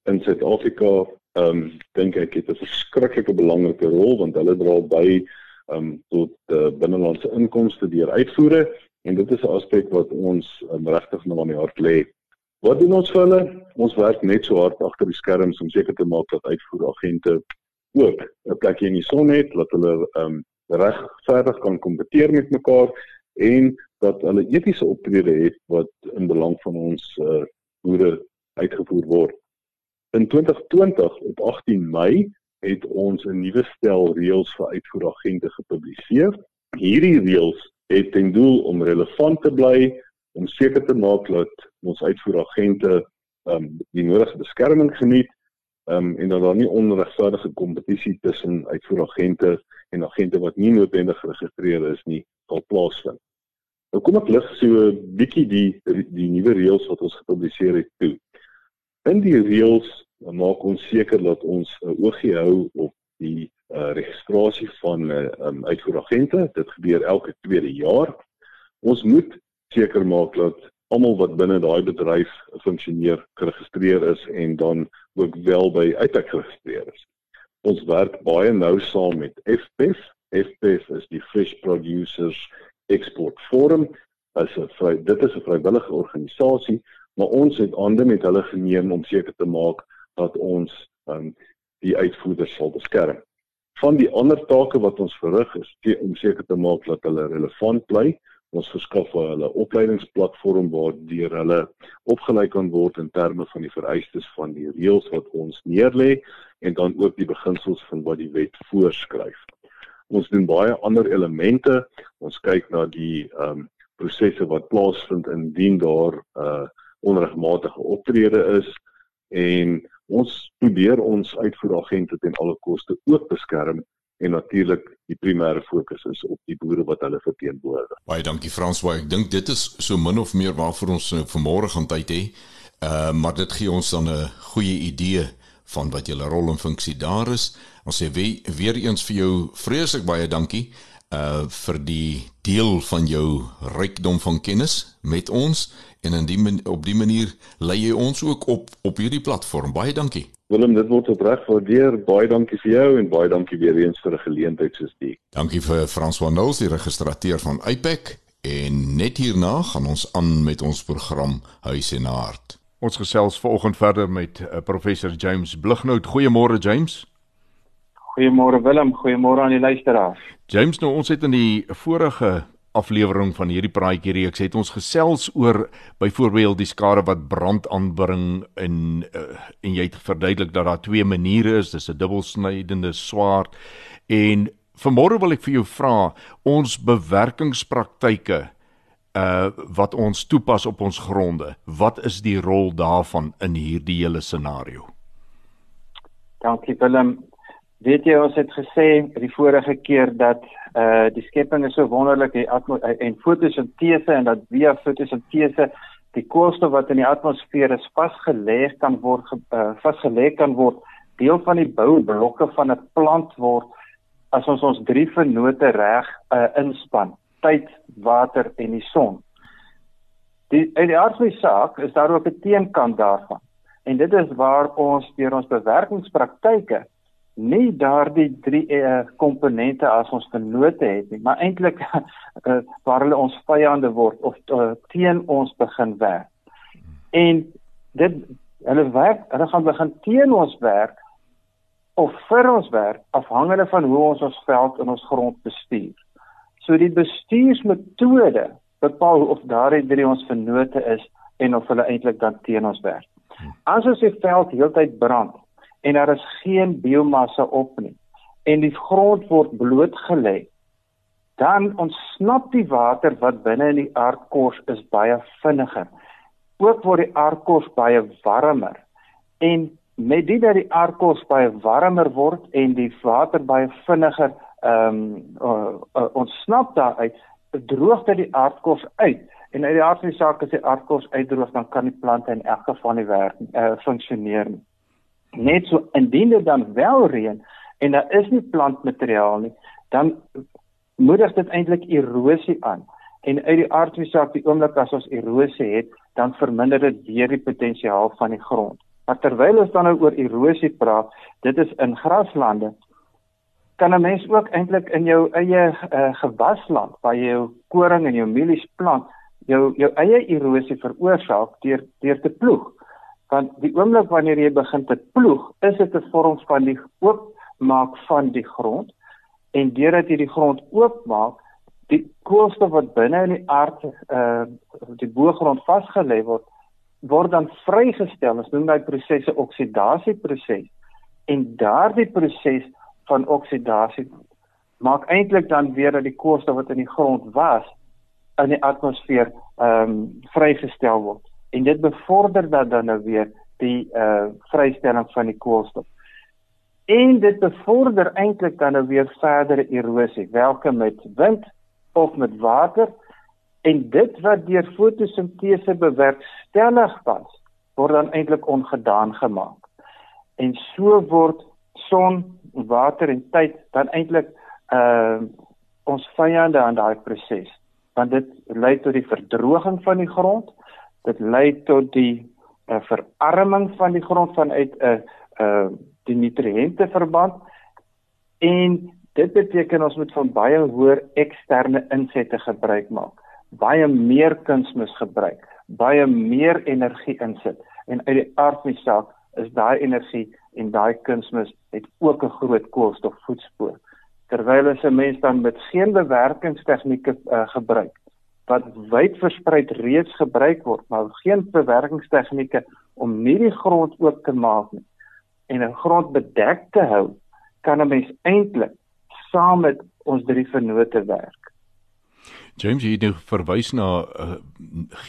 in Suid-Afrika, ehm um, dink ek het 'n verskriklike belangrike rol want hulle dra by ehm um, tot uh, binnelandse inkomste deur uitvoere en dit is 'n aspek wat ons um, regtig nou aan die hart lê. Wat doen ons vir hulle? Ons werk net so hard agter die skerms om seker te maak dat uitvoeragente ook 'n plekjie in die son het, dat hulle ehm um, regverdig kan kompeteer met mekaar en dat hulle etiese optrede het wat in belang van ons uh, boere uitgevoer word. In 2020 op 18 Mei het ons 'n nuwe stel reëls vir uitvoeragente gepubliseer. Hierdie reëls het ten doel om relevant te bly om seker te maak dat ons uitvoeragente um, die nodige beskerming geniet um, en dat daar nie onregverdige kompetisie tussen uitvoeragente en agente wat nie noodwendig geregistreer is nie sal plaasvind. Nou kom ek lig so 'n bietjie die die nuwe reëls wat ons gepubliseer het toe. In die reëls maak ons seker dat ons 'n oogie hou op die uh, registrasie van uh, um, uitvoeragente. Dit gebeur elke tweede jaar. Ons moet seker maak dat almal wat binne daai bedryf funksioneer geregistreer is en dan ook wel by uitek geregistreer is. Ons werk baie nou saam met FPF. FPF is die Fish Producers Export Forum. As 'n vry dit is 'n vrywillige organisasie, maar ons het aande met hulle geneem om seker te maak dat ons um, die uitvoerders sal beskerm. Van die ander take wat ons verrig is om seker te maak dat hulle relevant bly ons verskaf vir hulle opleidingsplatform waar deur hulle opgelei kan word in terme van die vereistes van die reëls wat ons neerlê en dan ook die beginsels van wat die wet voorskryf. Ons doen baie ander elemente. Ons kyk na die ehm um, prosesse wat plaasvind indien daar 'n uh, onregmatige optrede is en ons probeer ons uitvoeragente ten alle koste ook beskerm en natuurlik die primêre fokus is op die boere wat hulle verteenwoordig. Baie dankie Frans, baie ek dink dit is so min of meer waarvoor ons nou vanmôre gaan tyd hê. Uh maar dit gee ons dan 'n goeie idee van wat julle rol en funksie daar is. Ons sê weer eens vir jou vreeslik baie dankie uh vir die deel van jou rykdom van kennis met ons en in die op die manier lei jy ons ook op op hierdie platform. Baie dankie. Willem, dit word opreg waardeer. Baie dankie vir jou en baie dankie weer eens vir 'n geleentheid soos die. Dankie vir François Knowles, die registrateur van IPEC en net hierna gaan ons aan met ons program Huis en Hart. Ons gesels vanoggend verder met uh, professor James Blighnout. Goeiemôre James. Goeiemôre Willem, goeiemôre aan die luisteraars. James, nou ons het in die vorige aflewering van hierdie praatjie reeks het ons gesels oor byvoorbeeld die skare wat brand aanbring in uh, en jy het verduidelik dat daar twee maniere is, dis 'n dubbelsnydende swaard en vanmôre wil ek vir jou vra ons bewerkingspraktyke uh wat ons toepas op ons gronde. Wat is die rol daarvan in hierdie hele scenario? Dankie Willem. Weet jy ons het gesê die vorige keer dat uh die skepping is so wonderlik die eh, en fotosintese en dat via fotosintese die koolstof wat in die atmosfeer is vasgelê kan word uh, vasgelê kan word deel van die boublokke van 'n plant word as ons ons drie vennote reg uh, inspann tyd water en die son. Die in die aard van die saak is daar ook 'n teenkant daarvan. En dit is waar ons deur ons bewerkingspraktyke nie daardie drie uh, komponente as ons genote het nie, maar eintlik uh, waar hulle ons vyande word of uh, teen ons begin werk. En dit hulle werk, hulle gaan begin teen ons werk of vir ons werk afhangende van hoe ons ons veld en ons grond bestuur. So die bestuursmetode bepaal of daardie drie ons vennote is en of hulle eintlik dan teen ons werk. As ons die veld heeltyd brand en daar is geen biomassa op nie. En die grond word blootgelê. Dan ontsnap die water wat binne in die aardkors is baie vinniger. Ook word die aardkors baie warmer. En met dit dat die aardkors baie warmer word en die water baie vinniger ehm um, uh, uh, ontsnap daaruit droog dit die aardkors uit. En uit die aard van die saak as die aardkors uitdroog dan kan die plante in elk geval nie werk uh, funksioneer nie net so indien dit dan wel reën en daar is nie plantmateriaal nie, dan moedig dit eintlik erosie aan. En uit die aard van die saak, die oomblik as ons erosie het, dan verminder dit weer die potensiaal van die grond. Maar terwyl ons dan nou oor erosie praat, dit is in graslande kan 'n mens ook eintlik in jou eie uh, gewasland waar jy jou koring en jou mielies plant, jou jou eie erosie veroorsaak deur deur te ploeg want die oomblik wanneer jy begin te ploeg, is dit 'n vorm van die oopmaak van die grond en deurdat jy die grond oopmaak, die koolstof wat binne in die aard uh die boergrond vasgelê word, word dan vrygestel. Ons noem daai prosesse oksidasieproses. En daardie proses van oksidasie maak eintlik dan weer dat die koolstof wat in die grond was in die atmosfeer ehm um, vrygestel word en dit bevorder dat dan nou weer die uh vrystelling van die koolstof. En dit bevorder eintlik dan nou weer verdere erosie, welke met wind of met water en dit wat deur fotosintese bewerkstellig was, word dan eintlik ongedaan gemaak. En so word son, water en tyd dan eintlik uh ons vyande aan daai proses want dit lei tot die verdroging van die grond dit lei tot die uh, verarming van die grond vanuit 'n uh, eh, uh, eh, die nutriënte verband en dit beteken ons moet van baie hoër eksterne insette gebruik maak. Baie meer kunsmis gebruik. Baie meer energie insit. En uit die aard van die saak is daai energie en daai kunsmis het ook 'n groot koolstofvoetspoor. Terwyl as 'n mens dan met geen bewerkingstegnieke uh, gebruik wat wyd versprei reeds gebruik word, maar geen bewerkingstegnieke om nie die grond oop te maak nie en 'n grond bedek te hou, kan 'n mens eintlik saam met ons drie vennote werk. James het nou verwys na uh,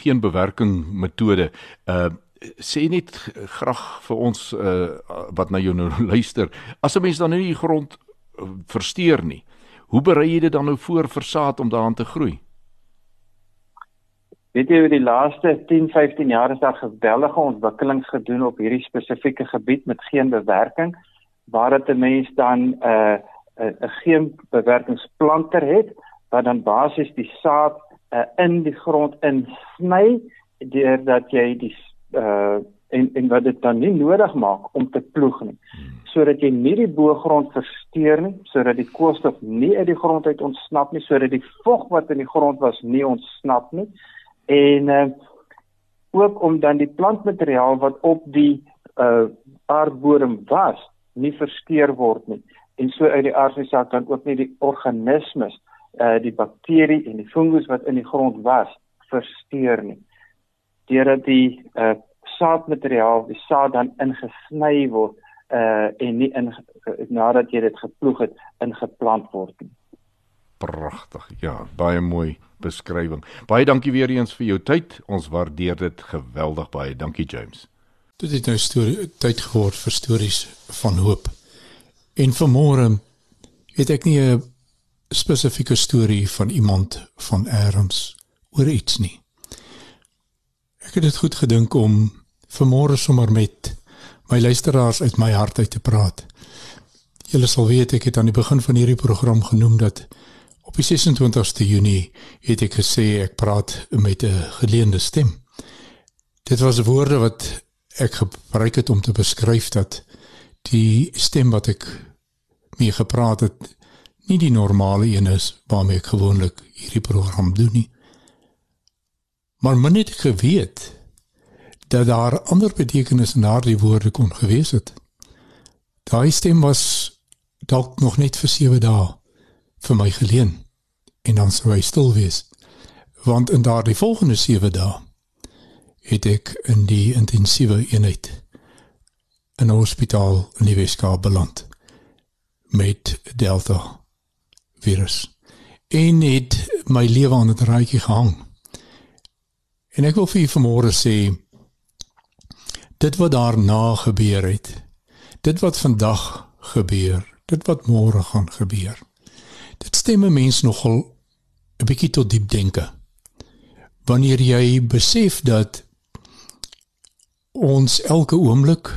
geen bewerking metode. Uh sê net graag vir ons uh wat na jou nou luister. As 'n mens dan nie die grond uh, versteur nie, hoe berei jy dit dan nou voor vir saad om daaraan te groei? Weet jy oor die laaste 10, 15 jaar is daar geweldige ontwikkelings gedoen op hierdie spesifieke gebied met geen bewerking waar dit 'n mens dan 'n uh, 'n uh, geen bewerkingsplanter het wat dan basies die saad uh, in die grond insny deurdat jy die uh en en wat dit dan nie nodig maak om te ploeg nie. Sodat jy nie die boogrond versteur nie sodat die koolstof nie uit die grond uit ontsnap nie sodat die vog wat in die grond was nie ontsnap nie en uh ook om dan die plantmateriaal wat op die uh aardbodem was nie versteur word nie en so uit die aardse dan ook nie die organismes uh die bakterie en die fungus wat in die grond was versteur nie deurdat die uh saadmateriaal, die saad dan ingesny word uh en nie in nadat jy dit geploeg het ingeplant word nie. Pragtig. Ja, baie mooi beskrywing. Baie dankie weer eens vir jou tyd. Ons waardeer dit geweldig baie. Dankie James. Dit het nou storie tyd geword vir stories van hoop. En vanmôre het ek nie 'n spesifieke storie van iemand van Erms oor iets nie. Ek het dit goed gedink om vanmôre sommer met my luisteraars uit my hart uit te praat. Julle sal weet ek het aan die begin van hierdie program genoem dat op die 26ste Junie het ek gesê ek praat met 'n geleende stem. Dit was woorde wat ek gebruik het om te beskryf dat die stem wat ek mee gepraat het nie die normale een is waarmee ek gewoonlik hierdie program doen nie. Maar men het geweet dat daar ander betekenis in daardie woorde kon gewees het. Daai stem was dalk nog net vir 7 dae vir my geleen en dan sou hy stil wees. Want in daardie volgende 7 dae het ek in die intensiewe eenheid in 'n hospitaal in die Weskaap beland met Delta virus. En het my lewe aan 'n draadjie gehang. En ek wil vir julle vanmôre sê dit wat daarna gebeur het. Dit wat vandag gebeur, dit wat môre gaan gebeur. Dit stem 'n mens nogal 'n bietjie tot diep denke. Wanneer jy besef dat ons elke oomblik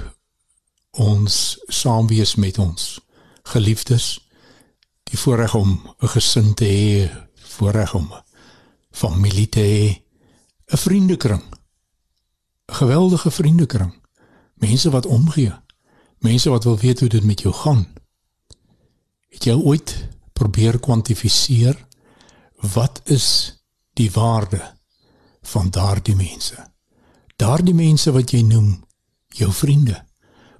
ons saam wees met ons geliefdes die voorreg om 'n gesin te hê, voorreg om familie te hê, 'n vriendekring. 'n Geweldige vriendekring. Mense wat omgee. Mense wat wil weet hoe dit met jou gaan. Het jy ooit probeer kwantifiseer wat is die waarde van daardie mense? Daardie mense wat jy noem jou vriende.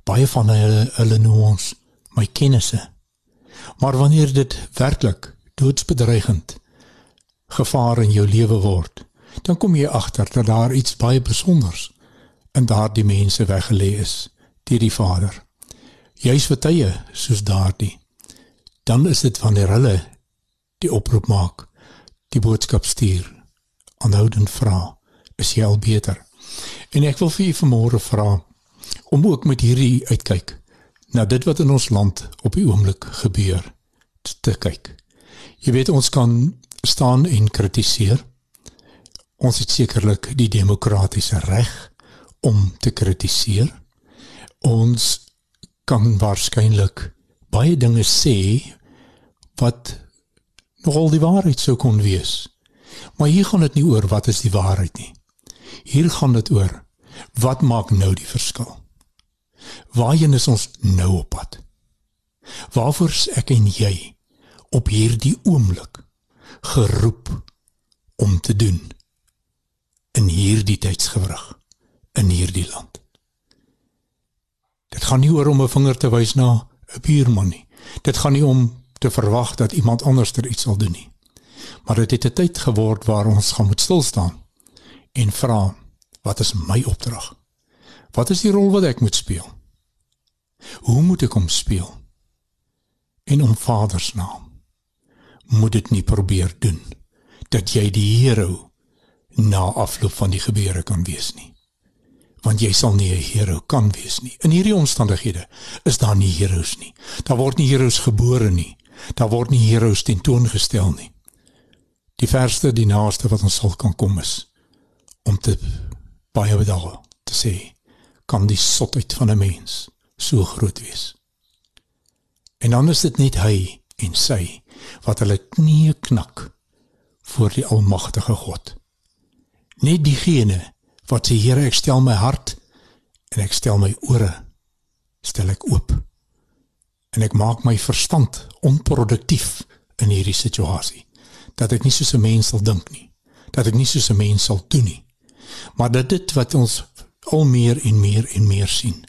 Baie van hulle hulle noem ons my kennisse. Maar wanneer dit werklik doodsbedreigend gevaar in jou lewe word, dan kom jy agter dat daar iets baie spesiaals in daardie mense weggelê is deur die Vader. Juis vir tye soos daardie. Dan is dit wanneer hulle die oproep maak, die boodskap stuur, aanhoudend vra, is jy al beter? En ek wil vir u vanmôre vra om ook met hierdie uitkyk na dit wat in ons land op die oomblik gebeur te kyk. Jy weet ons kan staan en kritiseer ons het sekerlik die demokratiese reg om te kritiseer. Ons kan waarskynlik baie dinge sê wat nogal die waarheid sou kon wees. Maar hier gaan dit nie oor wat is die waarheid nie. Hier gaan dit oor wat maak nou die verskil? Waarheen is ons nou op pad? Waarvoor ek en jy op hierdie oomblik geroep om te doen? in hierdie tydsgewrig in hierdie land. Dit gaan nie oor om 'n vinger te wys na 'n buurman nie. Dit gaan nie om te verwag dat iemand anders er iets sal doen nie. Maar dit het 'n tyd geword waar ons gaan moet stil staan en vra, wat is my opdrag? Wat is die rol wat ek moet speel? Hoe moet ek hom speel? En om Vader se naam moet dit nie probeer doen dat jy die hero na afloop van die gebeure kan wees nie. Want jy sal nie 'n hero kan wees nie. In hierdie omstandighede is daar nie heroes nie. Daar word nie heroes gebore nie. Daar word nie heroes tentoongestel nie. Die verste die naaste wat ons sal kan kom is om te baie bedaal te sê kan die sotheid van 'n mens so groot wees. En dan is dit net hy en sy wat hulle knieë knak voor die almagtige God. Net diegene wat sê Here, ek stel my hart en ek stel my ore stel ek oop. En ek maak my verstand onproduktief in hierdie situasie. Dat ek nie soos 'n mens sal dink nie. Dat ek nie soos 'n mens sal doen nie. Maar dat dit wat ons al meer en meer en meer sien,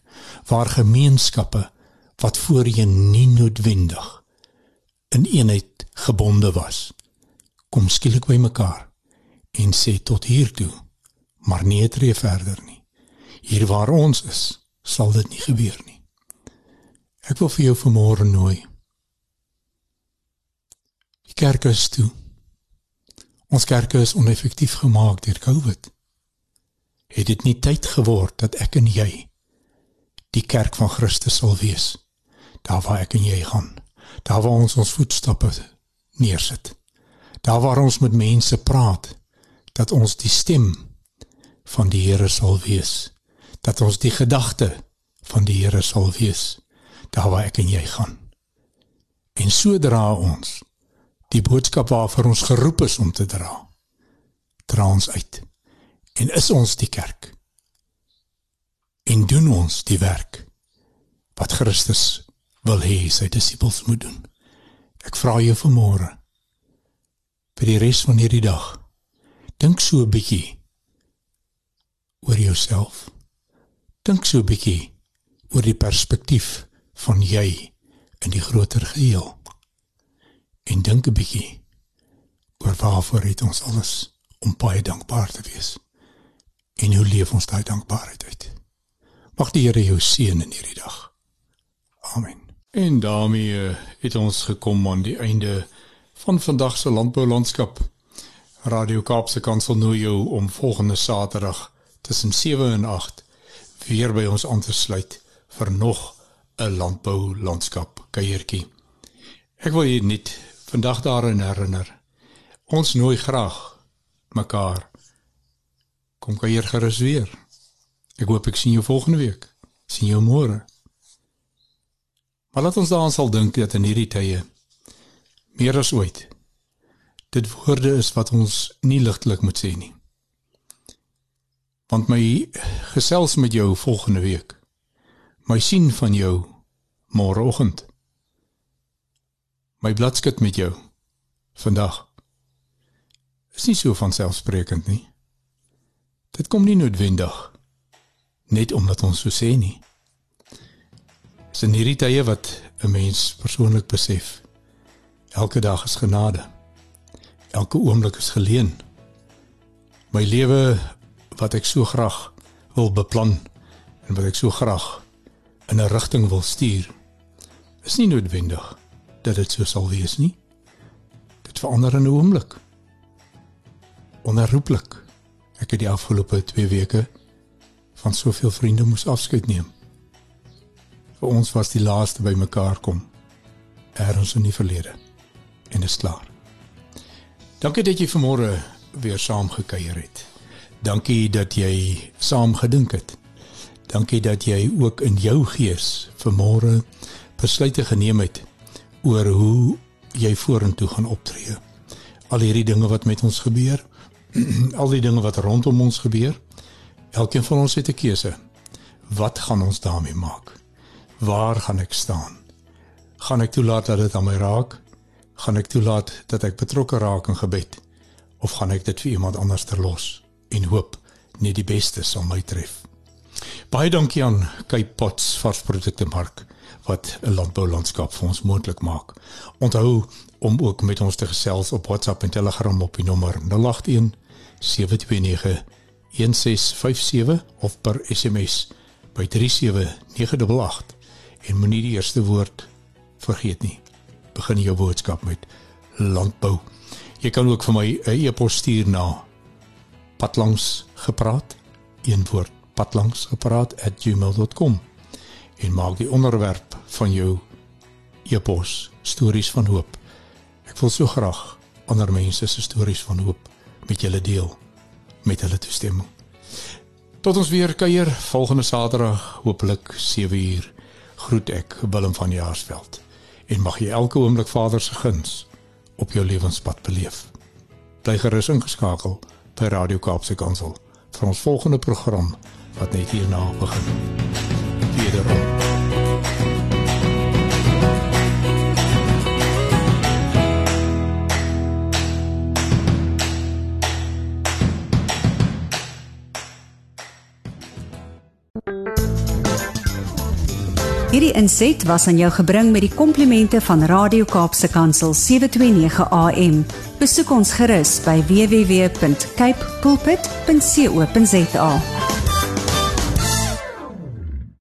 waar gemeenskappe wat voorheen nie noodwendig in eenheid gebonde was, kom skielik by mekaar en sê tot hier toe, maar nie tree verder nie. Hier waar ons is, sal dit nie gebeur nie. Ek wil vir jou vanmôre nooi. Die kerk is toe. Ons kerk is oneffektief gemaak deur COVID. Het dit nie tyd geword dat ek en jy die kerk van Christus sal wees? Daar waar ek en jy gaan, daar waar ons ons voetstappe neersit daar waar ons met mense praat dat ons die stem van die Here sal wees dat ons die gedagte van die Here sal wees daar waar ek en jy gaan en so dra ons die boodskap waarvoor ons geroep is om te dra dra ons uit en is ons die kerk en doen ons die werk wat Christus wil hê sy disippels moet doen ek vra jou vanmôre vir die res van hierdie dag. Dink so 'n bietjie oor jouself. Dink so 'n bietjie oor die perspektief van jy in die groter geheel. En dink 'n bietjie oor waarvoor het ons alles om baie dankbaar te wees. En hoe leef ons daai dankbaarheid uit? Mag die Here jou seën in hierdie dag. Amen. En daarmee het ons gekom aan die einde van vandag se landboulandskap. Radio Kaapse Kansel nooi jou om volgende Saterdag tussen 7 en 8 weer by ons aan te sluit vir nog 'n landboulandskap kuiertjie. Ek wil julle net vandag daarin herinner. Ons nooi graag mekaar. Kom kuier gerus weer. Ek hoop ek sien jou volgende week. Sien jou môre. Maar laat ons daaraan sal dink dat in hierdie tye meer as ooit. Dit woorde is wat ons nie ligtelik moet sê nie. Want my gesels met jou volgende week. My sien van jou môreoggend. My bladskit met jou vandag. Is nie so van selfsprekend nie. Dit kom nie noodwendig net omdat ons so sê nie. Dis in hierdie tye wat 'n mens persoonlik besef Elke dag is genade. Elke oomblik is geleen. My lewe wat ek so graag wil beplan en wat ek so graag in 'n rigting wil stuur, is nie noodwendig dat dit so sal wees nie. Dit verander in 'n oomblik. Onherroepelik. Ek het die afgelope 2 weke van soveel vriende moes afskeid neem. Vir ons was die laaste by mekaar kom. Erns in die verlede en is klaar. Dankie dat jy vanmôre weer saam gekuier het. Dankie dat jy saam gedink het. Dankie dat jy ook in jou gees vanmôre besluite geneem het oor hoe jy vorentoe gaan optree. Al hierdie dinge wat met ons gebeur, al die dinge wat rondom ons gebeur, elkeen van ons het 'n keuse. Wat gaan ons daarmee maak? Waar gaan ek staan? Gaan ek toelaat dat dit aan my raak? gaan ek toelaat dat ek betrokke raak in gebed of gaan ek dit vir iemand anders terlos en hoop net die beste sal my tref. Baie dankie aan Cape Pots varsprodukte mark wat 'n landboulandskap vir ons moontlik maak. Onthou om ook met ons te gesels op WhatsApp en Telegram op die nommer 081 729 1657 of per SMS by 37988 en moenie die eerste woord vergeet nie begin jou boodskap met landbou. Jy kan ook vir my 'n e-pos stuur na patlangsgepraat een woord patlangsgepraat@gmail.com en maak die onderwerp van jou e-pos stories van hoop. Ek wil so graag ander mense se stories van hoop met julle deel met hulle toestemming. Tot ons weer kuier volgende Saterdag, hopelik 7uur. Groet ek Willem van Jaarsveld en mag jy elke oomblik Vader se guns op jou lewenspad beleef. Bly gerus ingeskakel by Radio Kaapse Kansel vir ons volgende program wat net hierna begin. Wederom. Hierdie inset was aan jou gebring met die komplimente van Radio Kaapse Kansel 729 AM. Besoek ons gerus by www.cape pulpit.co.za.